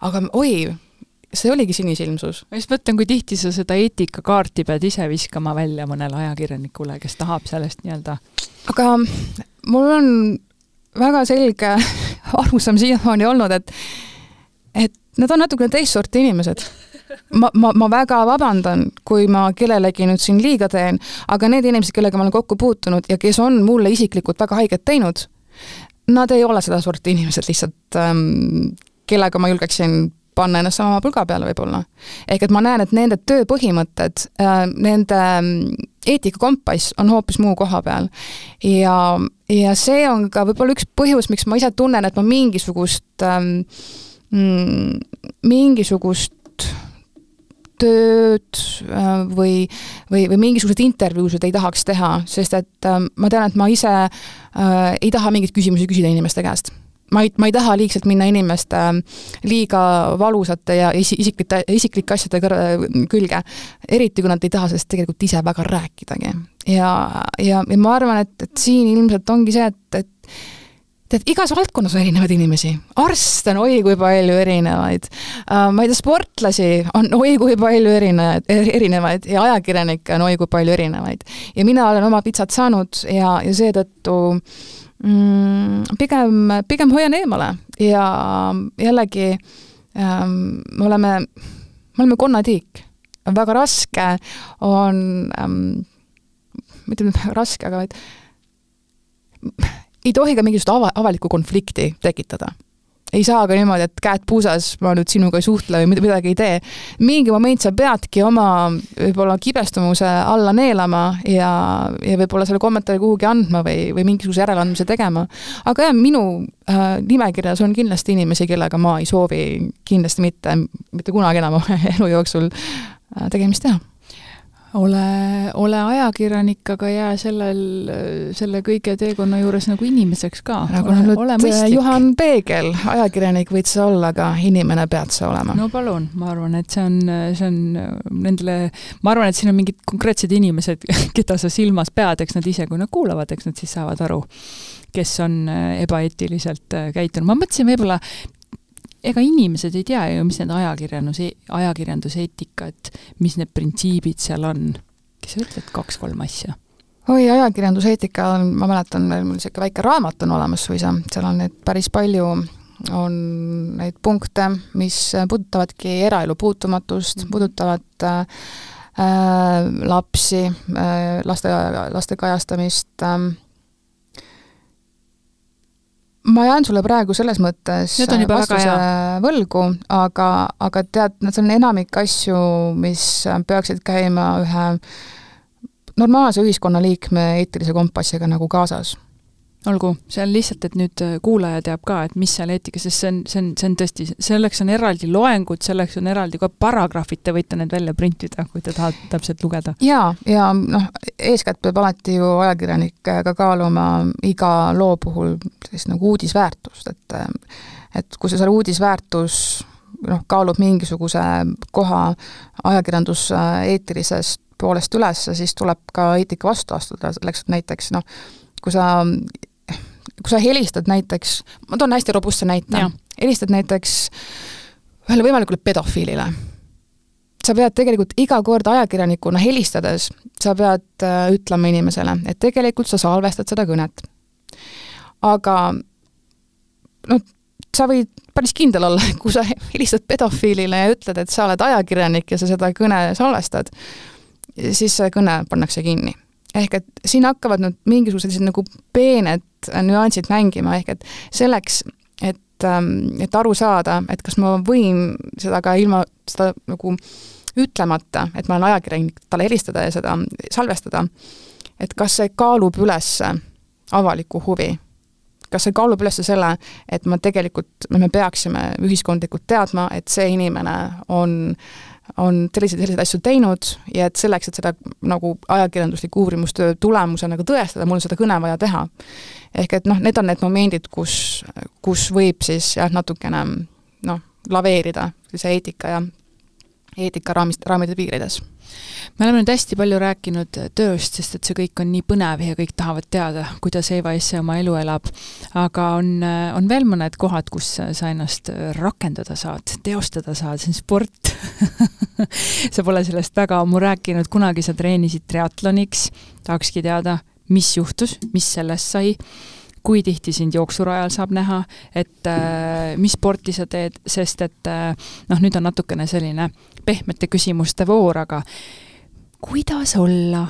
aga oi, see oligi sinisilmsus. ma just mõtlen, kui tihti sa seda eetikakaarti pead ise viskama välja mõnele ajakirjanikule, kes tahab sellest nii-öelda aga mul on väga selge arusaam siiamaani olnud, et et nad on natukene teist sorti inimesed. ma, ma, ma väga vabandan, kui ma kellelegi nüüd siin liiga teen, aga need inimesed, kellega ma olen kokku puutunud ja kes on mulle isiklikult väga haiget teinud, nad ei ole seda sorti inimesed lihtsalt ähm,, kellega ma julgeksin panna ennast sama pulga peale võib-olla. ehk et ma näen, et nende tööpõhimõtted, äh, nende mm, eetikakompass on hoopis muu koha peal. ja, ja see on ka võib-olla üks põhjus, miks ma ise tunnen, et ma mingisugust ähm,, mingisugust tööd äh, või, või, või mingisuguseid intervjuusid ei tahaks teha, sest et äh, ma tean, et ma ise äh, ei taha mingeid küsimusi küsida inimeste käest ma ei, ma ei taha liigselt minna inimeste ähm, liiga valusate ja isi-, isiklike, isiklike asjade kõr-, külge. eriti, kui nad ei taha sellest tegelikult ise väga rääkidagi. ja, ja, ja ma arvan, et, et siin ilmselt ongi see, et, et tead, igas valdkonnas on erinevaid inimesi, arste on oi kui palju erinevaid uh,, ma ei tea, sportlasi on oi kui palju erinevaid, erinevaid ja ajakirjanikke on oi kui palju erinevaid. ja mina olen oma pitsat saanud ja, ja seetõttu äh, mm,? pigem, pigem hoian eemale ja jällegi ähm, me oleme, me oleme konnatiik. väga raske on ähm,, mitte raske, aga vaid ei tohi ka mingisugust ava, avalikku konflikti tekitada ei saa ka niimoodi, et käed puusas, ma nüüd sinuga ei suhtle või midagi ei tee. mingi moment sa peadki oma võib-olla kibestumuse alla neelama ja, ja võib-olla selle kommentaari kuhugi andma või, või mingisuguse järeleandmise tegema. aga jah, minu äh, nimekirjas on kindlasti inimesi, kellega ma ei soovi kindlasti mitte, mitte kunagi enam oma elu jooksul äh, tegemist teha ole, ole ajakirjanik, aga jää sellel, selle kõige teekonna juures nagu inimeseks ka. nagu äh, mõistlik. Juhan Peegel, ajakirjanik võid sa olla, aga inimene pead sa olema. no palun, ma arvan, et see on, see on nendele, ma arvan, et siin on mingid konkreetsed inimesed, keda sa silmas pead, eks nad ise, kui nad kuulavad, eks nad siis saavad aru, kes on ebaeetiliselt käitunud. ma mõtlesin võib-olla ega inimesed ei tea ju, mis need ajakirjanduse, ajakirjanduseetika, et mis need printsiibid seal on. kes sa ütled kaks-kolm asja? oi, ajakirjanduseetika on, ma mäletan, meil niisugune väike raamat on olemas suisa, seal on neid päris palju, on neid punkte, mis puudutavadki eraelu puutumatust -hmm. puudutavad äh, lapsi äh,, laste, laste kajastamist äh,, ma jään sulle praegu selles mõttes vastuse võlgu, aga, aga tead, nad on enamik asju, mis peaksid käima ühe normaalse ühiskonnaliikme eetilise kompassiga nagu kaasas olgu, see on lihtsalt, et nüüd äh, kuulaja teab ka, et mis seal eetikas, sest see on, see on, see on tõesti, selleks on eraldi loengud, selleks on eraldi ka paragrahvid, te võite need välja printida, kui te tahate täpselt lugeda. jaa, ja noh, eeskätt peab alati ju ajakirjanik ka kaaluma iga loo puhul sellist nagu uudisväärtust, et et kui see seal uudisväärtus noh, kaalub mingisuguse koha ajakirjanduseetilisest poolest üles, siis tuleb ka eetika vastu astuda, selleks et näiteks noh, kui sa kui sa helistad näiteks, ma toon hästi robustse näite, helistad näiteks ühele võimalikule pedofiilile, sa pead tegelikult iga kord ajakirjanikuna helistades, sa pead äh, ütlema inimesele, et tegelikult sa salvestad seda kõnet. aga noh, sa võid päris kindel olla, kui sa helistad pedofiilile ja ütled, et sa oled ajakirjanik ja sa seda kõne salvestad, siis see kõne pannakse kinni. Ehk et siin hakkavad nüüd mingisugused sellised nagu peened nüansid mängima, ehk et selleks, et, ähm, et aru saada, et kas ma võin seda ka ilma seda nagu ütlemata, et ma olen ajakirjanik, talle helistada ja seda salvestada, et kas see kaalub üles avalikku huvi? Kas see kaalub üles selle, et ma tegelikult, me peaksime ühiskondlikult teadma, et see inimene on äh, on selliseid, selliseid asju teinud ja et selleks, et seda nagu ajakirjandusliku uurimustöö tulemusena ka tõestada, mul on seda kõne vaja teha. ehk et noh, need on need momendid, kus, kus võib siis jah, natukene noh, laveerida sellise eetika ja eetikaraamist, raamide piirides. Me oleme nüüd hästi palju rääkinud tööst, sest et see kõik on nii põnev ja kõik tahavad teada, kuidas Eva Esse oma elu elab. aga on, on veel mõned kohad, kus sa ennast rakendada saad, teostada saad, see on sport. Sa pole sellest väga ammu rääkinud, kunagi sa treenisid triatloniks, tahakski teada, mis juhtus, mis sellest sai. Kui tihti sind jooksurajal saab näha, et äh, mis sporti sa teed, sest et äh, noh, nüüd on natukene selline pehmete küsimuste voor, aga kuidas olla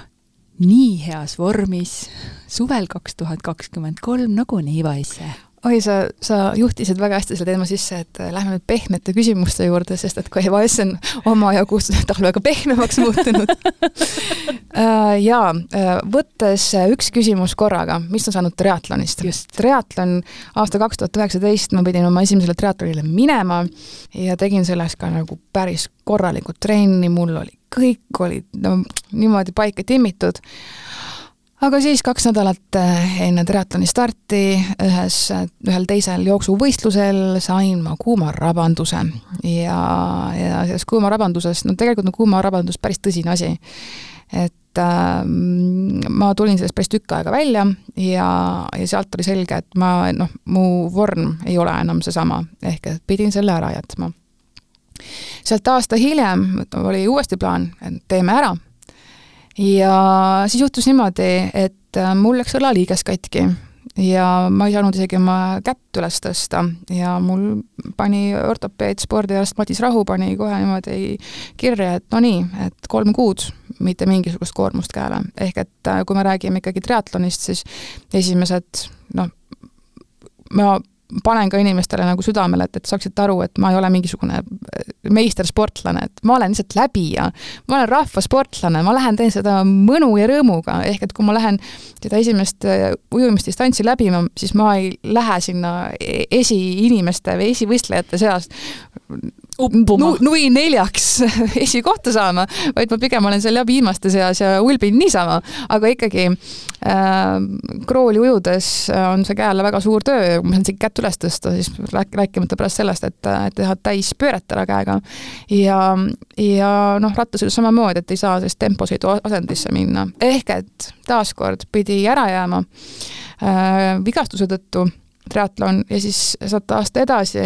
nii heas vormis suvel kaks tuhat kakskümmend kolm nagu Neiva ise? Oi, sa, sa juhtisid väga hästi selle teema sisse, et äh, lähme nüüd pehmete küsimuste juurde, sest et kui Eva S on omajagu talvega pehmemaks muutunud. Äh, jaa, äh, võttes üks küsimus korraga, mis on saanud triatlonist? triatlon aasta kaks tuhat üheksateist, ma pidin oma esimesele triatlonile minema ja tegin selleks ka nagu päris korralikku trenni, mul oli, kõik olid no niimoodi paika timmitud aga siis kaks nädalat eh, enne triatloni starti ühes, ühel teisel jooksuvõistlusel sain ma kuumarabanduse ja, ja sellest kuumarabandusest, no tegelikult on kuumarabandus päris tõsine asi. et äh, ma tulin sellest päris tükk aega välja ja, ja sealt oli selge, et ma noh, mu vorm ei ole enam seesama, ehk et pidin selle ära jätma. sealt aasta hiljem oli uuesti plaan, et teeme ära ja siis juhtus niimoodi, et äh, mul läks õlaliiges katki ja ma ei saanud isegi oma kätt üles tõsta ja mul pani ortopeed, spordiarst Madis Rahu pani kohe niimoodi kirja, et no nii, et kolm kuud, mitte mingisugust koormust käele. ehk et äh, kui me räägime ikkagi triatlonist, siis esimesed noh, ma panen ka inimestele nagu südamele, et, et saaksite aru, et ma ei ole mingisugune äh, meistersportlane, et ma olen lihtsalt läbija. ma olen rahvasportlane, ma lähen teen seda mõnu ja rõõmuga, ehk et kui ma lähen seda esimest äh, ujumisdistantsi läbima, siis ma ei lähe sinna e-, esiinimeste või esivõistlejate seas uppuma. nui neljaks esikohta saama, vaid ma pigem olen seal jah viimaste seas ja ulbin niisama, aga ikkagi äh, krooli ujudes on see käele väga suur töö, kui ma saan isegi kätt üles tõsta, siis rääkimata pärast sellest, et, et teha täispööret ära käega. ja, ja noh, rattasõidus samamoodi, et ei saa sellist temposõidu asendisse minna, ehk et taaskord pidi ära jääma äh, vigastuse tõttu triatlon ja siis sealt aasta edasi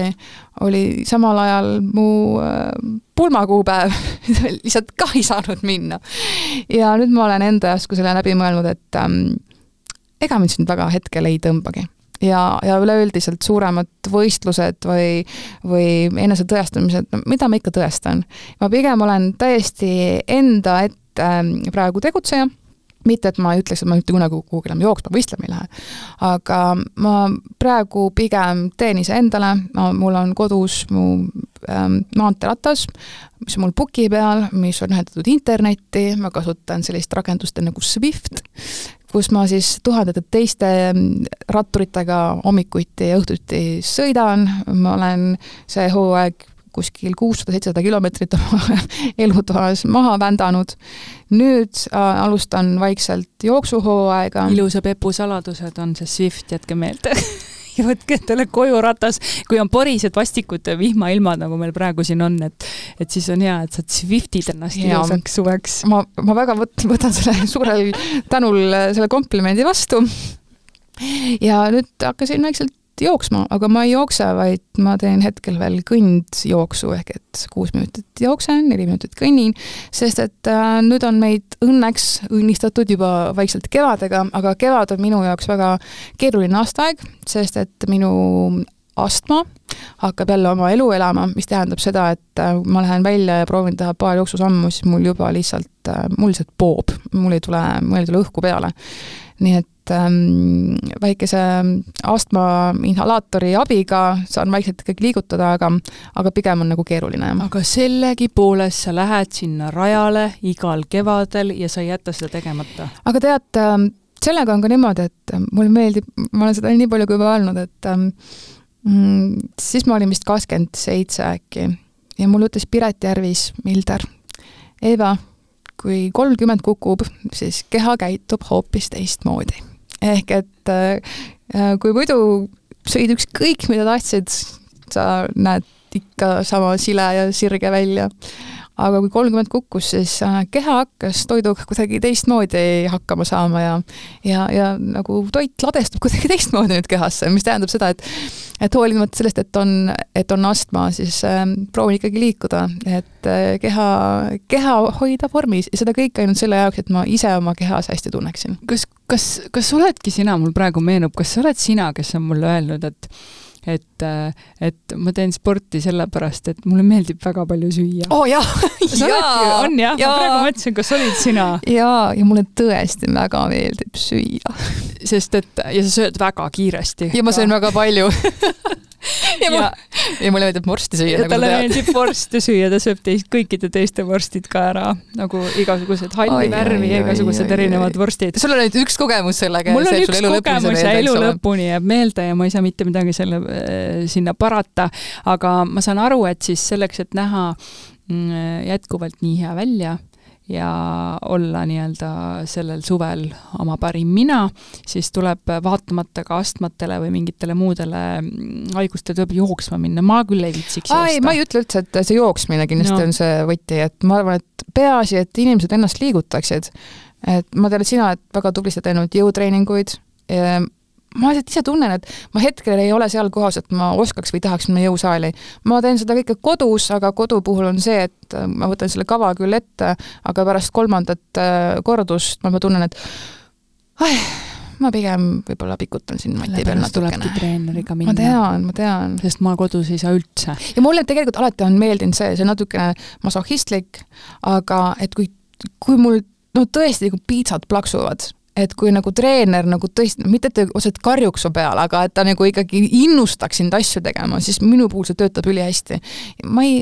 oli samal ajal mu äh, pulmakuupäev lihtsalt ka ei saanud minna. ja nüüd ma olen enda jaoks selle läbi mõelnud, et ähm, ega mind siin väga hetkel ei tõmbagi ja, ja üleüldiselt suuremad võistlused või, või enesetõestamised, no mida ma ikka tõestan. ma pigem olen täiesti enda ette ähm, praegu tegutseja mitte, et ma ei ütleks, et ma mitte kunagi kuhugi enam jooksma, võistlema ei lähe. aga ma praegu pigem teen iseendale, ma, mul on kodus mu ähm, maanteeratas, mis on mul puki peal, mis on ühendatud internetti, ma kasutan sellist rakendust nagu Swift, kus ma siis tuhandete teiste ähm, ratturitega hommikuti ja õhtuti sõidan, ma olen see hooaeg kuskil kuussada, seitsesada kilomeetrit oma elutoas maha vändanud. nüüd äh, alustan vaikselt jooksuhooaega. ilusa Pepu saladused on see Swift, jätke meelde ja võtke endale koju ratas, kui on porised vastikud vihmailmad, nagu meil praegu siin on, et et siis on hea, et saad Swiftid ennast ilusaks suveks. ma, ma väga võt-, võtan selle suurel tänul selle komplimendi vastu ja nüüd hakkasin vaikselt jooksma, aga ma ei jookse, vaid ma teen hetkel veel kõndjooksu, ehk et kuus minutit jooksen, neli minutit kõnnin, sest et äh, nüüd on meid õnneks õnnistatud juba vaikselt kevadega, aga kevad on minu jaoks väga keeruline aastaaeg, sest et minu astma hakkab jälle oma elu elama, mis tähendab seda, et äh, ma lähen välja ja proovin teha paar jooksusammu, siis mul juba lihtsalt, äh, mul lihtsalt poob, mul ei tule, mul ei tule õhku peale. nii et ähm, väikese astma inhalaatori abiga saan vaikselt ikkagi liigutada, aga, aga pigem on nagu keeruline. aga sellegipoolest sa lähed sinna rajale igal kevadel ja sa ei jäta seda tegemata? aga tead, ähm, sellega on ka niimoodi, et mulle meeldib, ma olen seda nii palju ka juba öelnud, et ähm, mm, siis ma olin vist kakskümmend seitse äkki ja mulle ütles Piret Järvis, Milder, Eva, kui kolmkümmend kukub, siis keha käitub hoopis teistmoodi ehk et äh, kui muidu sõid ükskõik mida tahtsid, sa näed ikka sama sile ja sirge välja. aga kui kolmkümmend kukkus, siis äh, keha hakkas toiduga kuidagi teistmoodi hakkama saama ja ja, ja nagu toit ladestub kuidagi teistmoodi nüüd kehasse, mis tähendab seda, et et hoolimata sellest, et on, et on astma, siis äh, proovin ikkagi liikuda, et äh, keha, keha hoida vormis ja seda kõike ainult selle jaoks, et ma ise oma kehas hästi tunneksin. kas kas, kas oledki sina, mul praegu meenub, kas sa oled sina, kes on mulle öelnud, et et, et ma teen sporti sellepärast, et mulle meeldib väga palju süüa. oo oh, jaa jaa, on jah ja., ma praegu mõtlesin, kas olid sina? jaa, ja mulle tõesti väga meeldib süüa. sest et, ja sa sööd väga kiiresti. ja ma söön väga palju ja, ja, ja mulle meeldib vorsti süüa. Nagu talle meeldib vorsti süüa, ta sööb teist, kõikide teiste vorstid ka ära, nagu igasugused halli värvi ja igasugused oi, erinevad oi. vorstid. sul on ainult üks kogemus sellega. mul on üks kogemus ja elu lõpuni jääb meelde ja ma ei saa mitte midagi selle äh,, sinna parata, aga ma saan aru, et siis selleks, et näha mm, jätkuvalt nii hea välja ja olla nii-öelda sellel suvel oma parim mina, siis tuleb vaatamata ka astmatele või mingitele muudele mm, haigustele tuleb jooksma minna, ma küll ei viitsiks joosta. ei, ma ei ütle üldse, et see jooksmine kindlasti no. on see võti, et ma arvan, et peaasi, et inimesed ennast liigutaksid. et ma tean, et sina oled väga tublisti teinud jõutreeninguid, ma lihtsalt ise tunnen, et ma hetkel ei ole seal kohas, et ma oskaks või tahaks minna jõusaali. ma teen seda kõike kodus, aga kodu puhul on see, et äh, ma võtan selle kava küll ette, aga pärast kolmandat äh, kordust ma tunnen, et ai, ma pigem võib-olla pikutan siin mati peal natukene. treeneriga minna. ma tean, ma tean. sest ma kodus ei saa üldse. ja mulle tegelikult alati on meeldinud see, see natukene masohhistlik, aga et kui, kui mul no tõesti nagu piitsad plaksuvad, et kui nagu treener nagu tõesti, mitte et ta otseselt karjuks su peale, aga et ta nagu ikkagi innustaks sind asju tegema, siis minu puhul see töötab ülihästi. ma ei,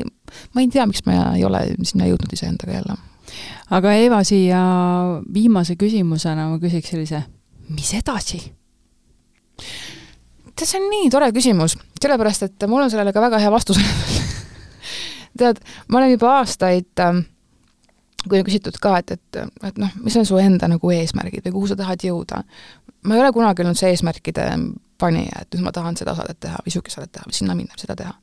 ma ei tea, miks ma ei ole sinna jõudnud iseendaga jälle. aga Eva, siia viimase küsimusena ma küsiks sellise, mis edasi? tead, see on nii tore küsimus, sellepärast et mul on sellele ka väga hea vastus tead, ma olen juba aastaid äh, kui on küsitud ka, et, et, et noh, mis on su enda nagu eesmärgid või kuhu sa tahad jõuda, ma ei ole kunagi olnud see eesmärkide panija, et nüüd ma tahan seda saadet teha või niisugust saadet teha või sinna minna, seda teha.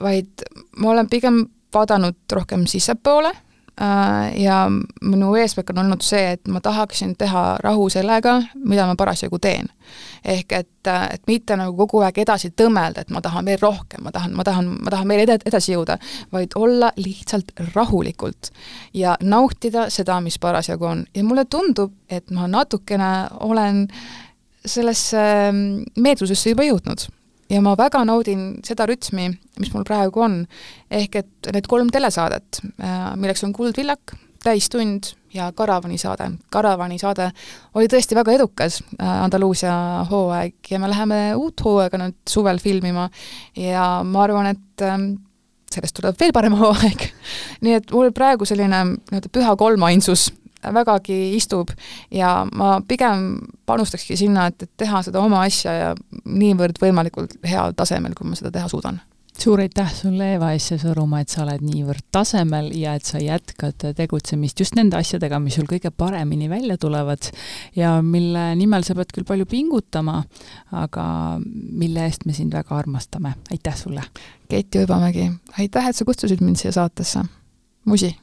vaid ma olen pigem vaadanud rohkem sissepoole ja minu eesmärk on olnud see, et ma tahaksin teha rahu sellega, mida ma parasjagu teen. ehk et, et mitte nagu kogu aeg edasi tõmmelda, et ma tahan veel rohkem, ma tahan, ma tahan, ma tahan veel ed-, edasi jõuda, vaid olla lihtsalt rahulikult ja nautida seda, mis parasjagu on. ja mulle tundub, et ma natukene olen sellesse meelsusesse juba jõudnud ja ma väga naudin seda rütmi, mis mul praegu on, ehk et need kolm telesaadet, äh, milleks on Kuldvillak, Täistund ja Karavani saade. Karavani saade oli tõesti väga edukas, äh, Andaluusia hooaeg, ja me läheme uut hooaega nüüd suvel filmima ja ma arvan, et ähm, sellest tuleb veel parem hooaeg. nii et mul praegu selline nii-öelda püha kolmainsus vägagi istub ja ma pigem panustakski sinna, et, et teha seda oma asja ja niivõrd võimalikult heal tasemel, kui ma seda teha suudan suur aitäh sulle, Eva Esse Sõrumaa, et sa oled niivõrd tasemel ja et sa jätkad tegutsemist just nende asjadega, mis sul kõige paremini välja tulevad ja mille nimel sa pead küll palju pingutama, aga mille eest me sind väga armastame. aitäh sulle! Keit Jõebamägi, aitäh, et sa kutsusid mind siia saatesse. musi!